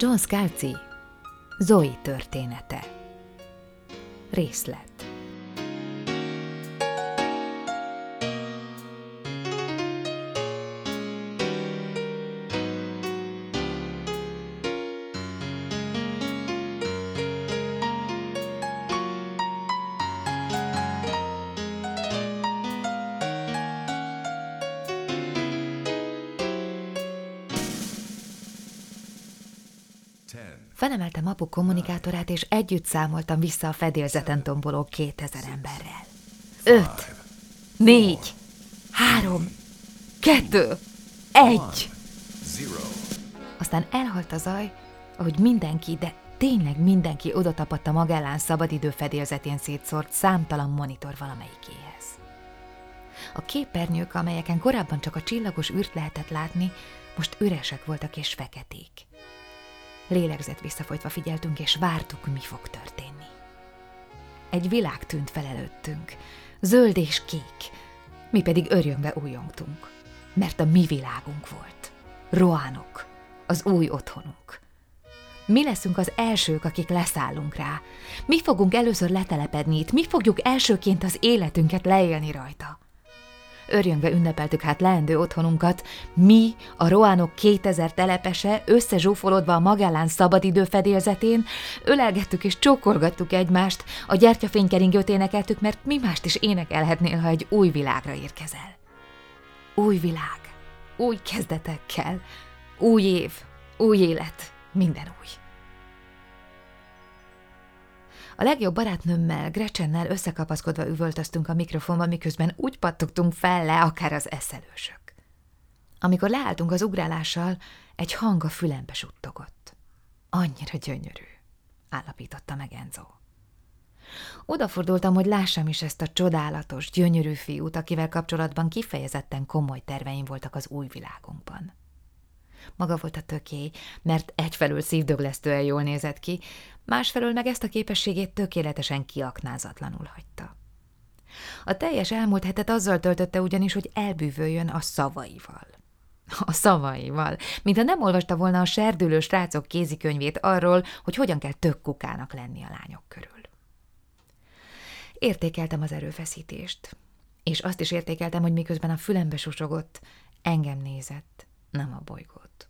John Scalzi, Zoe története. Részlet. Felemeltem apu kommunikátorát, és együtt számoltam vissza a fedélzeten tomboló 2000 emberrel. Öt, négy, három, kettő, egy. Aztán elhalt a zaj, ahogy mindenki, de tényleg mindenki odatapadt a Magellán szabadidő fedélzetén szétszórt számtalan monitor valamelyikéhez. A képernyők, amelyeken korábban csak a csillagos űrt lehetett látni, most üresek voltak és feketék. Lélegzett visszafolytva figyeltünk, és vártuk, mi fog történni. Egy világ tűnt fel előttünk, zöld és kék, mi pedig örjöngve újongtunk, mert a mi világunk volt. Roánok, az új otthonunk. Mi leszünk az elsők, akik leszállunk rá. Mi fogunk először letelepedni itt, mi fogjuk elsőként az életünket leélni rajta. Örjöngve ünnepeltük hát leendő otthonunkat, mi, a Roánok 2000 telepese, összezsúfolódva a Magellán szabadidő fedélzetén, ölelgettük és csókolgattuk egymást, a gyertyafénykeringőt énekeltük, mert mi mást is énekelhetnél, ha egy új világra érkezel. Új világ, új kezdetekkel, új év, új élet, minden új. A legjobb barátnőmmel, Gretchennel összekapaszkodva üvöltöztünk a mikrofonba, miközben úgy pattogtunk fel le, akár az eszelősök. Amikor leálltunk az ugrálással, egy hang a fülembe suttogott. Annyira gyönyörű, állapította meg Enzo. Odafordultam, hogy lássam is ezt a csodálatos, gyönyörű fiút, akivel kapcsolatban kifejezetten komoly terveim voltak az új világunkban. Maga volt a töké, mert egyfelől szívdöglesztően jól nézett ki, másfelől meg ezt a képességét tökéletesen kiaknázatlanul hagyta. A teljes elmúlt hetet azzal töltötte ugyanis, hogy elbűvöljön a szavaival. A szavaival, mintha nem olvasta volna a serdülő srácok kézikönyvét arról, hogy hogyan kell tök kukának lenni a lányok körül. Értékeltem az erőfeszítést, és azt is értékeltem, hogy miközben a fülembe susogott, engem nézett, nem a bolygót.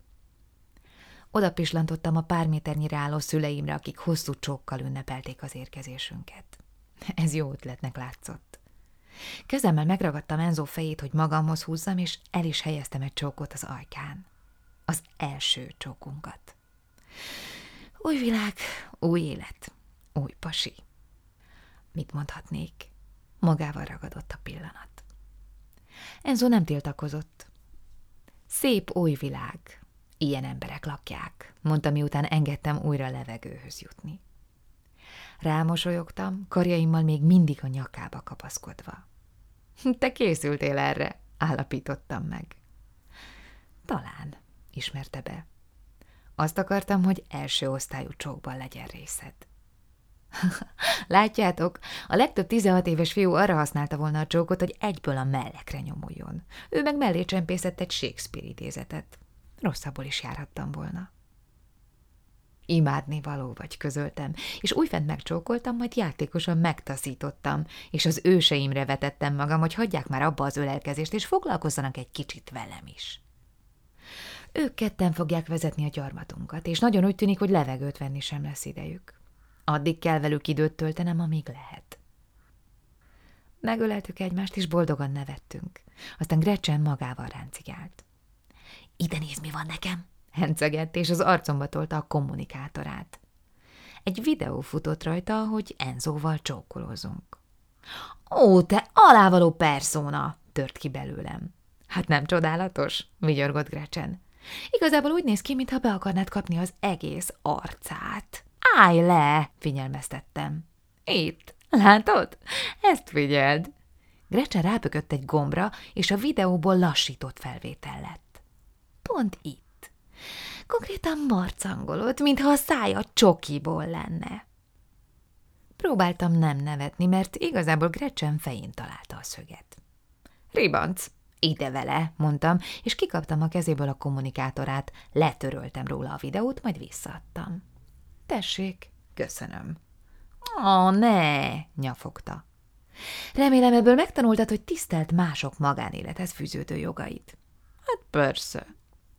Oda pislantottam a pár méternyire álló szüleimre, akik hosszú csókkal ünnepelték az érkezésünket. Ez jó ötletnek látszott. Kezemmel megragadtam Enzo fejét, hogy magamhoz húzzam, és el is helyeztem egy csókot az ajkán. Az első csókunkat. Új világ, új élet, új pasi. Mit mondhatnék? Magával ragadott a pillanat. Enzo nem tiltakozott. Szép új világ, Ilyen emberek lakják, mondta, miután engedtem újra levegőhöz jutni. Rámosolyogtam, karjaimmal még mindig a nyakába kapaszkodva. Te készültél erre, állapítottam meg. Talán, ismerte be. Azt akartam, hogy első osztályú csókban legyen részed. Látjátok, a legtöbb 16 éves fiú arra használta volna a csókot, hogy egyből a mellekre nyomuljon. Ő meg mellé csempészett egy Shakespeare idézetet. Rosszabbul is járhattam volna. Imádni való vagy, közöltem, és újfent megcsókoltam, majd játékosan megtaszítottam, és az őseimre vetettem magam, hogy hagyják már abba az ölelkezést, és foglalkozzanak egy kicsit velem is. Ők ketten fogják vezetni a gyarmatunkat, és nagyon úgy tűnik, hogy levegőt venni sem lesz idejük. Addig kell velük időt töltenem, amíg lehet. Megöleltük egymást, és boldogan nevettünk. Aztán Gretchen magával ráncigált. Ide nézd, mi van nekem! Hencegett, és az arcomba tolta a kommunikátorát. Egy videó futott rajta, hogy Enzóval csókolózunk. Ó, te alávaló perszóna! tört ki belőlem. Hát nem csodálatos? vigyorgott Gretchen. Igazából úgy néz ki, mintha be akarnád kapni az egész arcát. Állj le! figyelmeztettem. Itt, látod? Ezt figyeld! Gretchen rábökött egy gombra, és a videóból lassított felvétel lett pont itt. Konkrétan marcangolott, mintha a szája csokiból lenne. Próbáltam nem nevetni, mert igazából Gretchen fején találta a szöget. Ribanc, Ide vele, mondtam, és kikaptam a kezéből a kommunikátorát, letöröltem róla a videót, majd visszaadtam. Tessék, köszönöm. Ó, ne, nyafogta. Remélem ebből megtanultad, hogy tisztelt mások magánélethez fűződő jogait. Hát persze.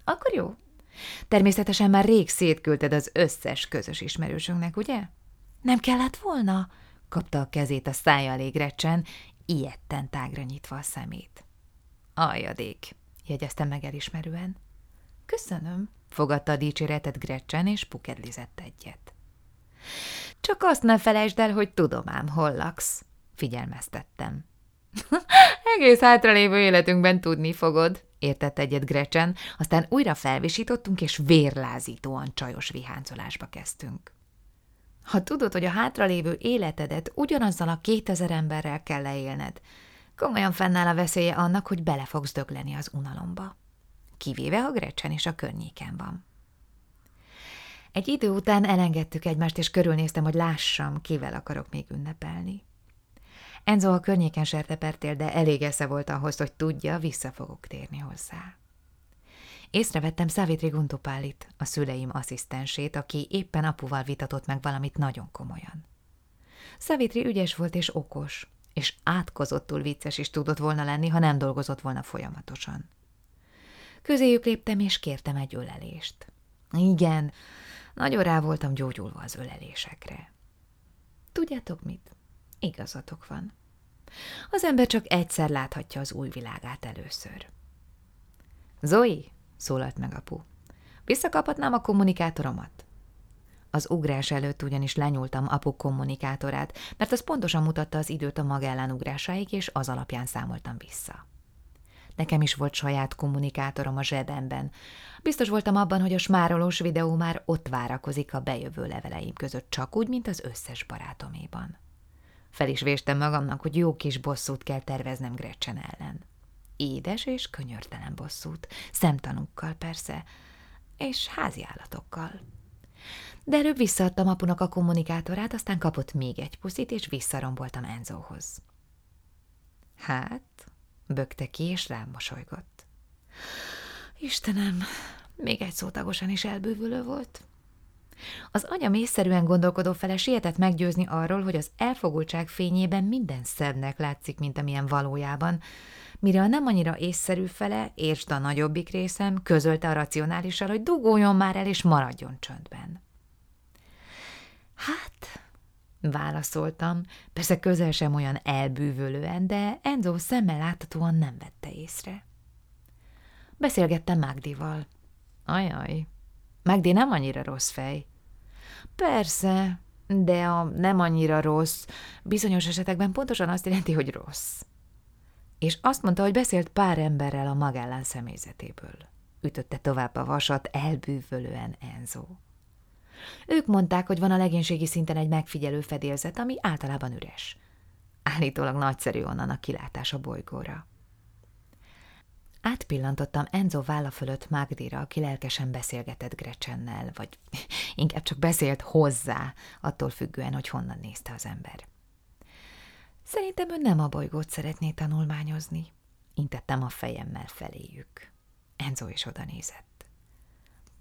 Akkor jó. Természetesen már rég szétküldted az összes közös ismerősünknek, ugye? Nem kellett volna? Kapta a kezét a szája elég recsen, ilyetten tágra nyitva a szemét. Aljadék, jegyezte meg elismerően. Köszönöm, fogadta a dicséretet Gretchen, és pukedlizett egyet. Csak azt ne felejtsd el, hogy tudom ám, hol laksz, figyelmeztettem. Egész hátralévő életünkben tudni fogod, értett egyet Gretchen, aztán újra felvisítottunk, és vérlázítóan csajos viháncolásba kezdtünk. Ha tudod, hogy a hátralévő életedet ugyanazzal a kétezer emberrel kell leélned, komolyan fennáll a veszélye annak, hogy bele fogsz dögleni az unalomba. Kivéve, ha Gretchen is a környéken van. Egy idő után elengedtük egymást, és körülnéztem, hogy lássam, kivel akarok még ünnepelni. Enzo a környéken sertepertél, de elég esze volt ahhoz, hogy tudja, vissza fogok térni hozzá. Észrevettem Szávitri Guntupálit, a szüleim asszisztensét, aki éppen apuval vitatott meg valamit nagyon komolyan. Szávitri ügyes volt és okos, és átkozottul vicces is tudott volna lenni, ha nem dolgozott volna folyamatosan. Közéjük léptem, és kértem egy ölelést. Igen, nagyon rá voltam gyógyulva az ölelésekre. Tudjátok mit? Igazatok van. Az ember csak egyszer láthatja az új világát először. Zoe, szólalt meg apu, visszakaphatnám a kommunikátoromat? Az ugrás előtt ugyanis lenyúltam apu kommunikátorát, mert az pontosan mutatta az időt a Magellán ugrásáig, és az alapján számoltam vissza. Nekem is volt saját kommunikátorom a zsebemben. Biztos voltam abban, hogy a smárolós videó már ott várakozik a bejövő leveleim között, csak úgy, mint az összes barátoméban. Fel is véstem magamnak, hogy jó kis bosszút kell terveznem Gretchen ellen. Édes és könyörtelen bosszút, szemtanúkkal persze, és házi állatokkal. De előbb visszaadtam apunak a kommunikátorát, aztán kapott még egy puszit, és visszaromboltam Enzóhoz. Hát, bökte ki, és rám mosolygott. Istenem, még egy szótagosan is elbűvölő volt. Az anya mészszerűen gondolkodó fele sietett meggyőzni arról, hogy az elfogultság fényében minden szebbnek látszik, mint amilyen valójában, mire a nem annyira észszerű fele, értsd a nagyobbik részem, közölte a racionálissal, hogy dugoljon már el és maradjon csöndben. Hát, válaszoltam, persze közel sem olyan elbűvölően, de Enzo szemmel láthatóan nem vette észre. Beszélgettem Magdival. Ajaj, Magdi nem annyira rossz fej. Persze, de a nem annyira rossz bizonyos esetekben pontosan azt jelenti, hogy rossz. És azt mondta, hogy beszélt pár emberrel a Magellán személyzetéből. Ütötte tovább a vasat elbűvölően Enzo. Ők mondták, hogy van a legénységi szinten egy megfigyelő fedélzet, ami általában üres. Állítólag nagyszerű onnan a kilátás a bolygóra. Átpillantottam Enzo válla fölött Magdira, aki lelkesen beszélgetett Gretchennel, vagy inkább csak beszélt hozzá, attól függően, hogy honnan nézte az ember. Szerintem ő nem a bolygót szeretné tanulmányozni. Intettem a fejemmel feléjük. Enzo is oda nézett.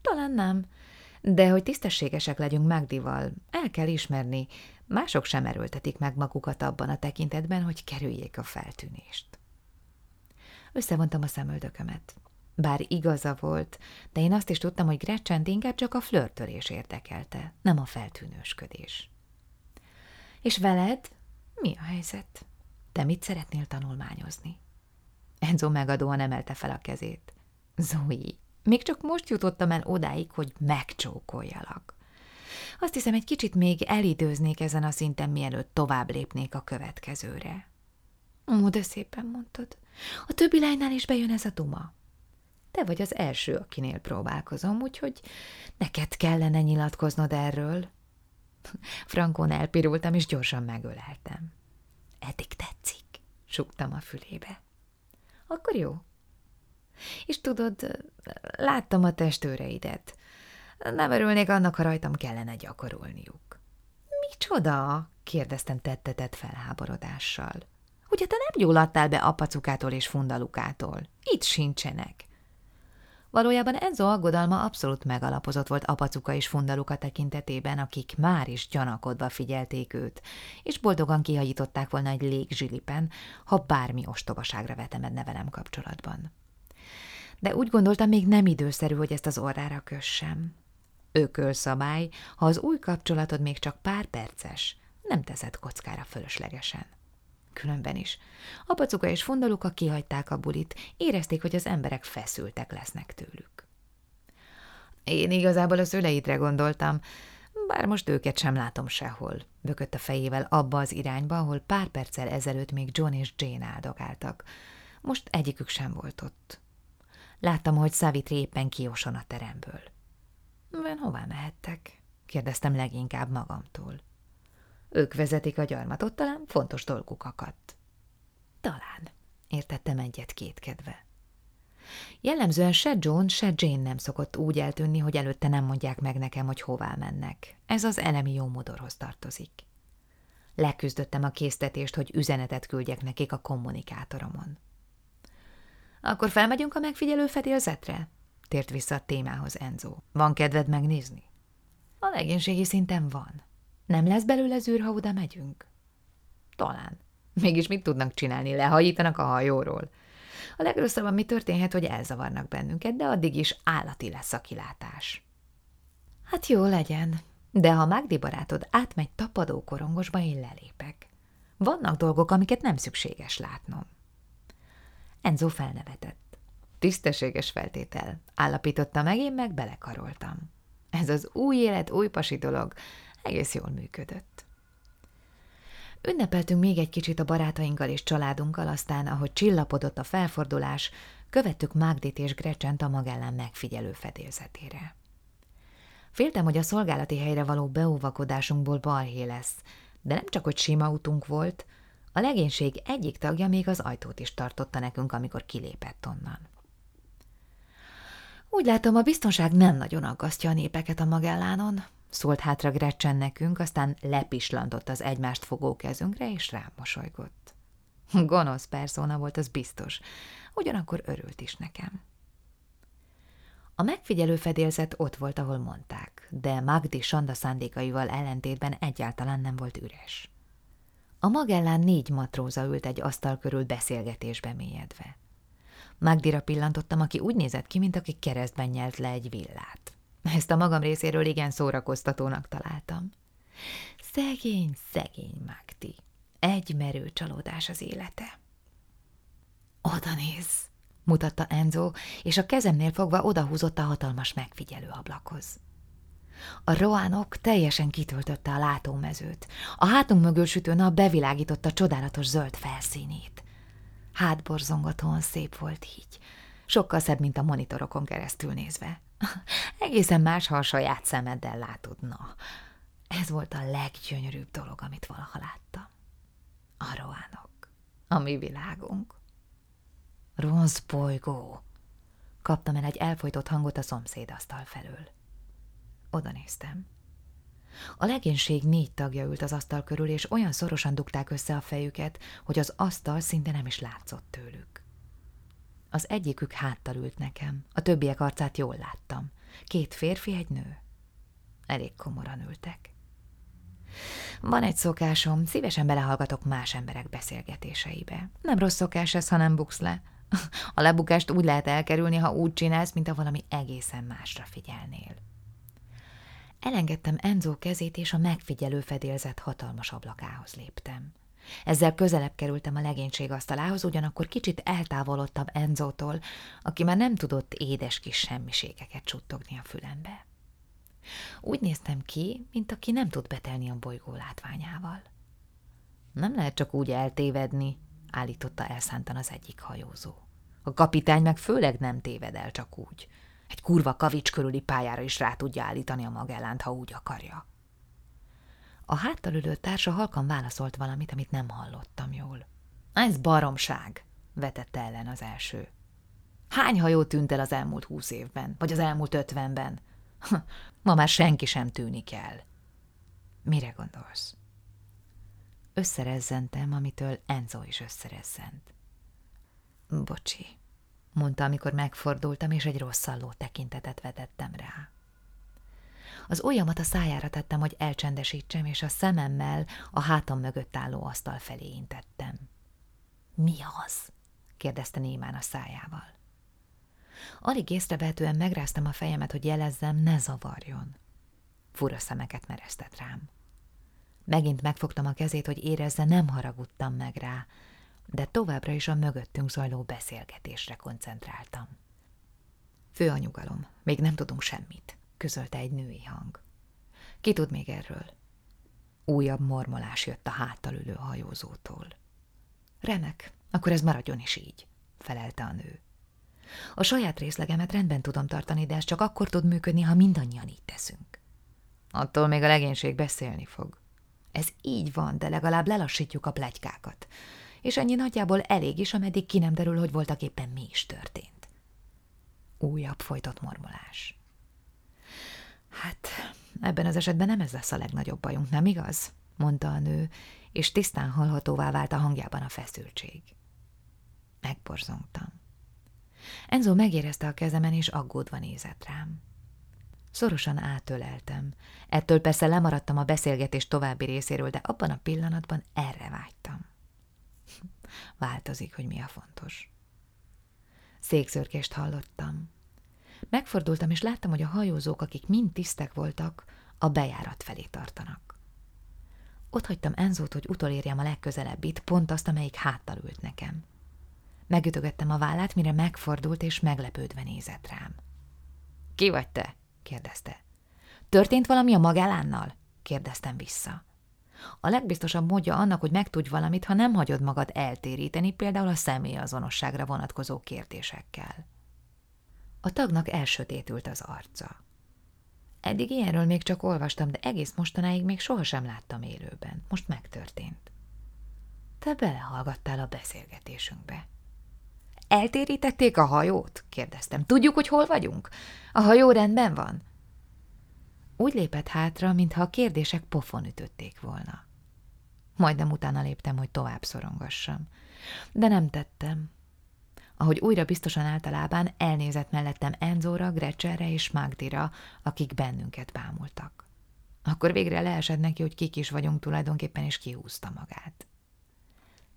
Talán nem, de hogy tisztességesek legyünk Magdival, el kell ismerni, mások sem erőltetik meg magukat abban a tekintetben, hogy kerüljék a feltűnést. Összevontam a szemöldökömet. Bár igaza volt, de én azt is tudtam, hogy gretchen inkább csak a flörtölés érdekelte, nem a feltűnősködés. És veled? Mi a helyzet? Te mit szeretnél tanulmányozni? Enzo megadóan emelte fel a kezét. Zoe, még csak most jutottam el odáig, hogy megcsókoljalak. Azt hiszem, egy kicsit még elidőznék ezen a szinten, mielőtt tovább lépnék a következőre. Ó, de szépen mondtad. A többi lánynál is bejön ez a duma. Te vagy az első, akinél próbálkozom, úgyhogy neked kellene nyilatkoznod erről. Frankon elpirultam, és gyorsan megöleltem. Eddig tetszik, suktam a fülébe. Akkor jó. És tudod, láttam a testőreidet. Nem örülnék annak, ha rajtam kellene gyakorolniuk. Micsoda? kérdeztem tettetett felháborodással. Ugye te nem jól adtál be apacukától és fundalukától? Itt sincsenek. Valójában Enzo aggodalma abszolút megalapozott volt apacuka és fundaluka tekintetében, akik már is gyanakodva figyelték őt, és boldogan kihagyították volna egy légzsilipen, ha bármi ostobaságra vetemedne velem kapcsolatban. De úgy gondoltam, még nem időszerű, hogy ezt az orrára kössem. Ökölszabály, ha az új kapcsolatod még csak pár perces, nem teszed kockára fölöslegesen. Különben is. Apacuka és Fondaluka kihagyták a bulit, érezték, hogy az emberek feszültek lesznek tőlük. Én igazából a szüleidre gondoltam, bár most őket sem látom sehol, bökött a fejével abba az irányba, ahol pár perccel ezelőtt még John és Jane áldogáltak. Most egyikük sem volt ott. Láttam, hogy Savitri éppen kioson a teremből. Hová mehettek? kérdeztem leginkább magamtól. Ők vezetik a gyarmatot, talán fontos dolguk akadt. Talán, értettem egyet kétkedve. Jellemzően se John, se Jane nem szokott úgy eltűnni, hogy előtte nem mondják meg nekem, hogy hová mennek. Ez az enemi jó modorhoz tartozik. Leküzdöttem a késztetést, hogy üzenetet küldjek nekik a kommunikátoromon. Akkor felmegyünk a megfigyelő fedélzetre? Tért vissza a témához Enzo. Van kedved megnézni? A legénységi szinten van. Nem lesz belőle zűr, ha oda megyünk? Talán. Mégis mit tudnak csinálni? Lehajítanak a hajóról. A legrosszabb, ami történhet, hogy elzavarnak bennünket, de addig is állati lesz a kilátás. Hát jó legyen, de ha Magdi barátod átmegy tapadó korongosba, én lelépek. Vannak dolgok, amiket nem szükséges látnom. Enzo felnevetett. Tisztességes feltétel, állapította meg, én meg belekaroltam. Ez az új élet, új pasi dolog egész jól működött. Ünnepeltünk még egy kicsit a barátainkkal és családunkkal, aztán, ahogy csillapodott a felfordulás, követtük Magdit és Grecsent a Magellán megfigyelő fedélzetére. Féltem, hogy a szolgálati helyre való beóvakodásunkból balhé lesz, de nem csak, hogy sima utunk volt, a legénység egyik tagja még az ajtót is tartotta nekünk, amikor kilépett onnan. Úgy látom, a biztonság nem nagyon aggasztja a népeket a Magellánon, szólt hátra Gretchen nekünk, aztán lepislantott az egymást fogó kezünkre, és rám mosolygott. Gonosz perszóna volt, az biztos, ugyanakkor örült is nekem. A megfigyelő fedélzet ott volt, ahol mondták, de Magdi Sanda szándékaival ellentétben egyáltalán nem volt üres. A Magellán négy matróza ült egy asztal körül beszélgetésbe mélyedve. Magdira pillantottam, aki úgy nézett ki, mint aki keresztben nyelt le egy villát. Ezt a magam részéről igen szórakoztatónak találtam. Szegény, szegény Magdi. Egy merő csalódás az élete. Oda néz, mutatta Enzo, és a kezemnél fogva odahúzott a hatalmas megfigyelő ablakhoz. A roánok teljesen kitöltötte a látómezőt. A hátunk mögül sütő nap bevilágította csodálatos zöld felszínét. Hátborzongatóan szép volt így, sokkal szebb, mint a monitorokon keresztül nézve. Egészen más, ha a saját szemeddel látod. Ez volt a leggyönyörűbb dolog, amit valaha láttam. A roánok, a mi világunk. Rossz bolygó, kaptam el egy elfolytott hangot a szomszédasztal felől. Oda néztem. A legénység négy tagja ült az asztal körül, és olyan szorosan dugták össze a fejüket, hogy az asztal szinte nem is látszott tőlük. Az egyikük háttal ült nekem, a többiek arcát jól láttam. Két férfi, egy nő. Elég komoran ültek. Van egy szokásom, szívesen belehallgatok más emberek beszélgetéseibe. Nem rossz szokás ez, ha nem buksz le. A lebukást úgy lehet elkerülni, ha úgy csinálsz, mint a valami egészen másra figyelnél. Elengedtem Enzo kezét, és a megfigyelő fedélzet hatalmas ablakához léptem. Ezzel közelebb kerültem a legénység asztalához, ugyanakkor kicsit eltávolodtam Enzótól, aki már nem tudott édes kis semmiségeket csuttogni a fülembe. Úgy néztem ki, mint aki nem tud betelni a bolygó látványával. Nem lehet csak úgy eltévedni, állította elszántan az egyik hajózó. A kapitány meg főleg nem téved el csak úgy. Egy kurva kavics körüli pályára is rá tudja állítani a Magellánt, ha úgy akarja. A háttal ülő társa halkan válaszolt valamit, amit nem hallottam jól. Ez baromság, vetette ellen az első. Hány hajó tűnt el az elmúlt húsz évben, vagy az elmúlt ötvenben? Ma már senki sem tűnik el. Mire gondolsz? összerezzentem, amitől Enzo is összerezzent. Bocsi, mondta, amikor megfordultam, és egy rosszalló tekintetet vetettem rá. Az ujjamat a szájára tettem, hogy elcsendesítsem, és a szememmel a hátam mögött álló asztal felé intettem. Mi az? kérdezte némán a szájával. Alig észrevehetően megráztam a fejemet, hogy jelezzem, ne zavarjon. Fura szemeket mereztet rám. Megint megfogtam a kezét, hogy érezze, nem haragudtam meg rá, de továbbra is a mögöttünk zajló beszélgetésre koncentráltam. Fő a nyugalom, még nem tudunk semmit, közölte egy női hang. Ki tud még erről? Újabb mormolás jött a háttal ülő hajózótól. Remek, akkor ez maradjon is így, felelte a nő. A saját részlegemet rendben tudom tartani, de ez csak akkor tud működni, ha mindannyian így teszünk. Attól még a legénység beszélni fog. Ez így van, de legalább lelassítjuk a plegykákat. És ennyi nagyjából elég is, ameddig ki nem derül, hogy voltak éppen mi is történt. Újabb folytott mormolás. Hát, ebben az esetben nem ez lesz a legnagyobb bajunk, nem igaz? mondta a nő, és tisztán hallhatóvá vált a hangjában a feszültség. Megborzongtam. Enzo megérezte a kezemen, és aggódva nézett rám. Szorosan átöleltem. Ettől persze lemaradtam a beszélgetés további részéről, de abban a pillanatban erre vágytam. Változik, hogy mi a fontos. Székszörkést hallottam. Megfordultam, és láttam, hogy a hajózók, akik mind tisztek voltak, a bejárat felé tartanak. Ott hagytam Enzót, hogy utolérjem a legközelebbit, pont azt, amelyik háttal ült nekem. Megütögettem a vállát, mire megfordult, és meglepődve nézett rám. – Ki vagy te? kérdezte. Történt valami a magálánnal? kérdeztem vissza. A legbiztosabb módja annak, hogy megtudj valamit, ha nem hagyod magad eltéríteni, például a személyazonosságra vonatkozó kérdésekkel. A tagnak elsötétült az arca. Eddig ilyenről még csak olvastam, de egész mostanáig még sohasem láttam élőben. Most megtörtént. Te belehallgattál a beszélgetésünkbe. Eltérítették a hajót? kérdeztem. Tudjuk, hogy hol vagyunk? A hajó rendben van? Úgy lépett hátra, mintha a kérdések pofon ütötték volna. Majdnem utána léptem, hogy tovább szorongassam. De nem tettem. Ahogy újra biztosan lábán, elnézett mellettem Enzóra, Grecserre és Magdira, akik bennünket bámultak. Akkor végre leesett neki, hogy kik is vagyunk tulajdonképpen, és kihúzta magát.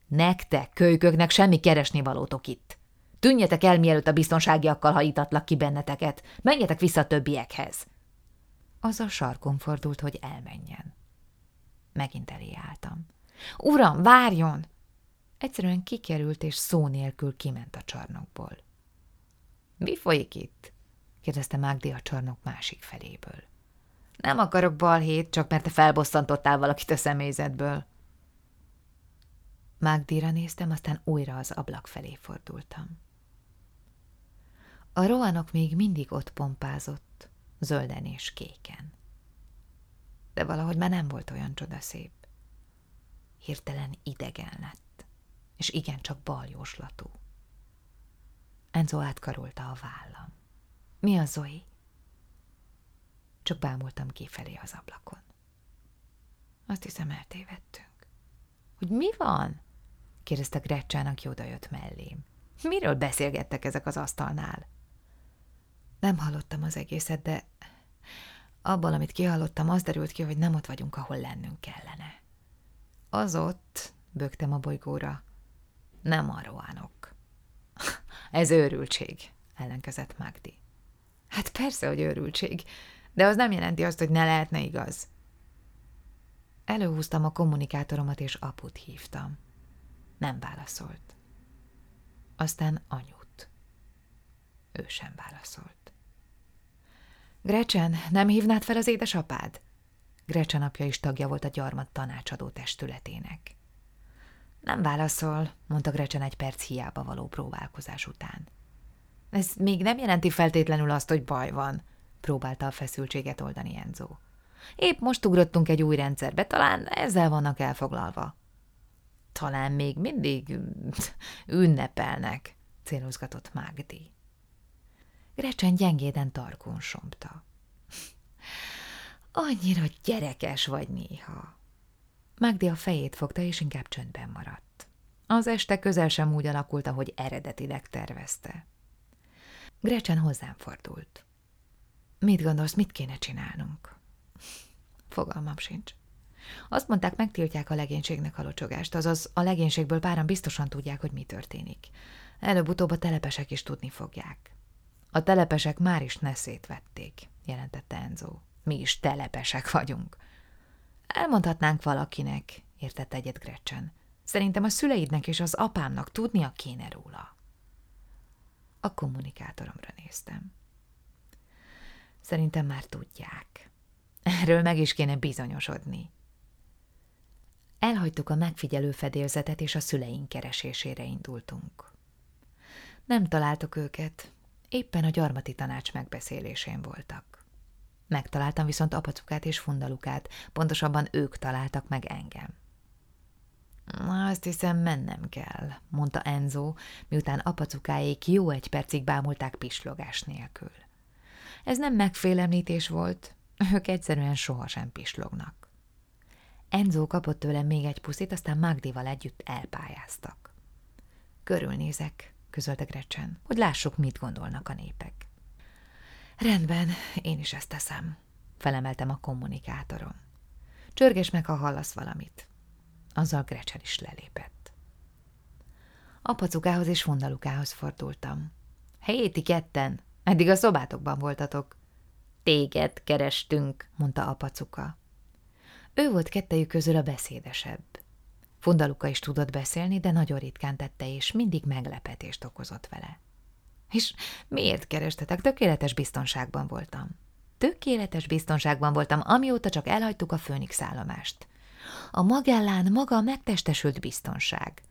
Nektek, kölyköknek semmi keresni valótok itt. Tűnjetek el, mielőtt a biztonságiakkal hajítatlak ki benneteket. Menjetek vissza a többiekhez. Az a sarkon fordult, hogy elmenjen. Megint elé álltam. Uram, várjon! Egyszerűen kikerült, és szó nélkül kiment a csarnokból. Mi folyik itt? kérdezte Mágdi a csarnok másik feléből. Nem akarok balhét, csak mert te felbosszantottál valakit a személyzetből. Mágdira néztem, aztán újra az ablak felé fordultam. A rohanok még mindig ott pompázott, zölden és kéken. De valahogy már nem volt olyan csodaszép. Hirtelen idegen lett, és igencsak baljóslatú. Enzo átkarolta a vállam. Mi a Zoe? Csak bámultam kifelé az ablakon. Azt hiszem, eltévedtünk. Hogy mi van? kérdezte Gretchen, aki odajött mellém. Miről beszélgettek ezek az asztalnál? Nem hallottam az egészet, de abban, amit kihallottam, az derült ki, hogy nem ott vagyunk, ahol lennünk kellene. Az ott, bögtem a bolygóra, nem a roánok. Ez őrültség, ellenkezett Magdi. Hát persze, hogy őrültség, de az nem jelenti azt, hogy ne lehetne igaz. Előhúztam a kommunikátoromat, és aput hívtam. Nem válaszolt. Aztán anyut. Ő sem válaszolt. Grecsen, nem hívnád fel az édesapád? Grecsen apja is tagja volt a gyarmat tanácsadó testületének. Nem válaszol, mondta Grecsen egy perc hiába való próbálkozás után. Ez még nem jelenti feltétlenül azt, hogy baj van, próbálta a feszültséget oldani Enzo. Épp most ugrottunk egy új rendszerbe, talán ezzel vannak elfoglalva. Talán még mindig ünnepelnek, célozgatott Mágdi. Grecsen gyengéden tarkon somta. Annyira gyerekes vagy néha. Magdi a fejét fogta, és inkább csöndben maradt. Az este közel sem úgy alakult, ahogy eredetileg tervezte. Gretchen hozzám fordult. Mit gondolsz, mit kéne csinálnunk? Fogalmam sincs. Azt mondták, megtiltják a legénységnek a locsogást, azaz a legénységből páran biztosan tudják, hogy mi történik. Előbb-utóbb a telepesek is tudni fogják. A telepesek már is neszét vették, jelentette Enzo. Mi is telepesek vagyunk. Elmondhatnánk valakinek, értett egyet Gretchen. Szerintem a szüleidnek és az apámnak tudnia kéne róla. A kommunikátoromra néztem. Szerintem már tudják. Erről meg is kéne bizonyosodni. Elhagytuk a megfigyelő fedélzetet, és a szüleink keresésére indultunk. Nem találtuk őket, éppen a gyarmati tanács megbeszélésén voltak. Megtaláltam viszont apacukát és fundalukát, pontosabban ők találtak meg engem. Azt hiszem, mennem kell, mondta Enzo, miután apacukáék jó egy percig bámulták pislogás nélkül. Ez nem megfélemlítés volt, ők egyszerűen sohasem pislognak. Enzo kapott tőlem még egy puszit, aztán Magdival együtt elpályáztak. Körülnézek, közölte Gretchen, hogy lássuk, mit gondolnak a népek. Rendben, én is ezt teszem, felemeltem a kommunikátorom. Csörges meg, ha hallasz valamit. Azzal Gretchen is lelépett. Apacukához és fondalukához fordultam. Héti ketten, eddig a szobátokban voltatok. Téged kerestünk, mondta apacuka. Ő volt kettejük közül a beszédesebb. Fondaluka is tudott beszélni, de nagyon ritkán tette, és mindig meglepetést okozott vele. És miért kerestetek? Tökéletes biztonságban voltam. Tökéletes biztonságban voltam, amióta csak elhagytuk a Főnix állomást. A Magellán maga a megtestesült biztonság.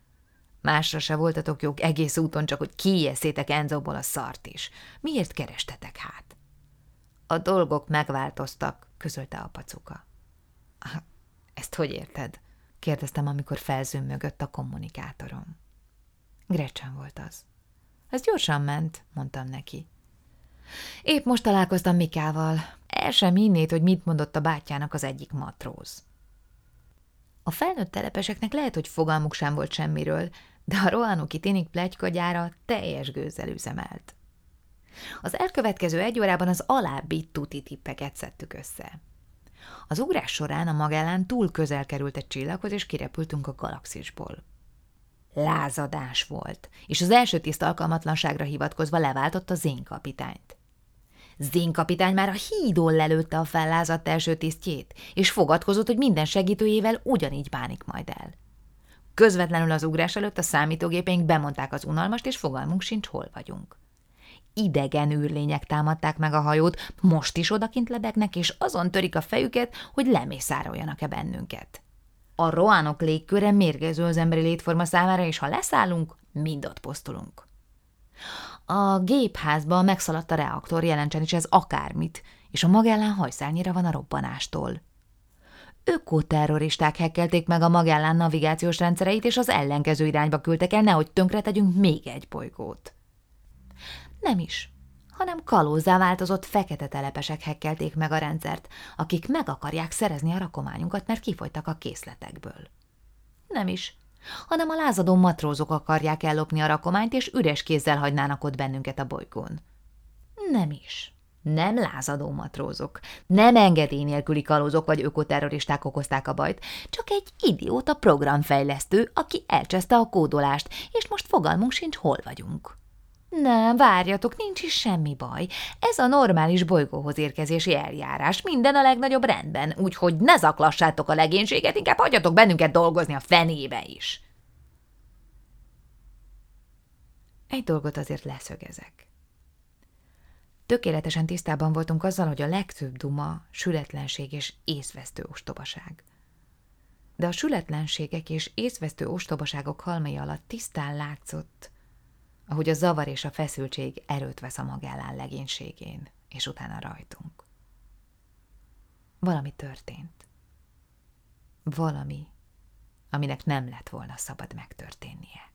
Másra se voltatok jog egész úton, csak hogy kieszétek Enzóból a szart is. Miért kerestetek hát? A dolgok megváltoztak, közölte a pacuka. Ezt hogy érted? Kérdeztem, amikor felzümmögött a kommunikátorom. Gretchen volt az. Ez gyorsan ment, mondtam neki. Épp most találkoztam Mikával. El sem hinnéd, hogy mit mondott a bátyjának az egyik matróz. A felnőtt telepeseknek lehet, hogy fogalmuk sem volt semmiről, de a rohanuki tinik plegykagyára teljes gőzzel üzemelt. Az elkövetkező egy órában az alábbi tuti tippeket szedtük össze. Az ugrás során a Magellán túl közel került egy csillaghoz, és kirepültünk a galaxisból. Lázadás volt, és az első tiszt alkalmatlanságra hivatkozva leváltott a zénkapitányt. Zénkapitány már a hídon lelőtte a fellázadt első tisztjét, és fogadkozott, hogy minden segítőjével ugyanígy bánik majd el. Közvetlenül az ugrás előtt a számítógépeink bemondták az unalmast, és fogalmunk sincs, hol vagyunk idegen űrlények támadták meg a hajót, most is odakint lebegnek, és azon törik a fejüket, hogy lemészároljanak-e bennünket. A roánok légköre mérgező az emberi létforma számára, és ha leszállunk, mind ott posztulunk. A gépházba megszaladt a reaktor, jelentsen is ez akármit, és a Magellán hajszálnyira van a robbanástól. Ökoterroristák hekkelték meg a Magellán navigációs rendszereit, és az ellenkező irányba küldtek el, nehogy tönkretegyünk még egy bolygót. Nem is, hanem kalózzá változott fekete telepesek hekkelték meg a rendszert, akik meg akarják szerezni a rakományunkat, mert kifolytak a készletekből. Nem is, hanem a lázadó matrózok akarják ellopni a rakományt, és üres kézzel hagynának ott bennünket a bolygón. Nem is. Nem lázadó matrózok, nem engedély nélküli kalózok vagy ökoterroristák okozták a bajt, csak egy idióta programfejlesztő, aki elcseszte a kódolást, és most fogalmunk sincs, hol vagyunk. Nem, várjatok, nincs is semmi baj. Ez a normális bolygóhoz érkezési eljárás. Minden a legnagyobb rendben, úgyhogy ne zaklassátok a legénységet, inkább hagyjatok bennünket dolgozni a fenébe is. Egy dolgot azért leszögezek. Tökéletesen tisztában voltunk azzal, hogy a legtöbb duma sületlenség és észvesztő ostobaság. De a sületlenségek és észvesztő ostobaságok halmai alatt tisztán látszott, ahogy a zavar és a feszültség erőt vesz a magellán legénységén, és utána rajtunk. Valami történt. Valami, aminek nem lett volna szabad megtörténnie.